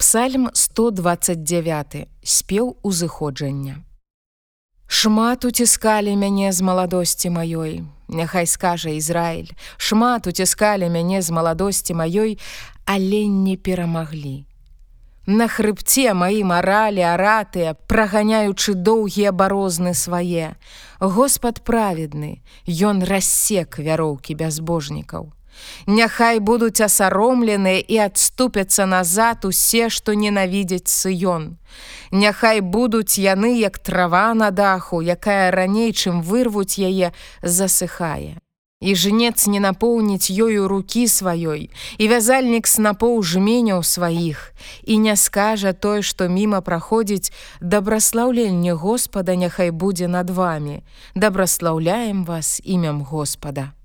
Псальм 129 спеў узыходжання. Шмат уціскалі мяне з маладосці маёй. Няхай скажа Ізраіль, шмат уціскалі мяне з маладосці маёй, але не перамаглі. На хрыбце маі маралі аратыя, праганяючы доўгія барозны свае. Господ праведны, Ён рассек вяроўкі бязбожнікаў. Няхай будуць асаромленыя і адступяцца назад усе, што ненавідзяць сыён. Няхай будуць яны як трава на даху, якая раней, чым вырвуць яе, засыхае. І жнец не напоўніць ёю рукі сваёй, і вязальнік снапоў жменяў сваіх, і не скажа той, што міма праходзіць, дабраслаўленне Господа няхай будзе над вами, дабраслаўляем вас імям Господа.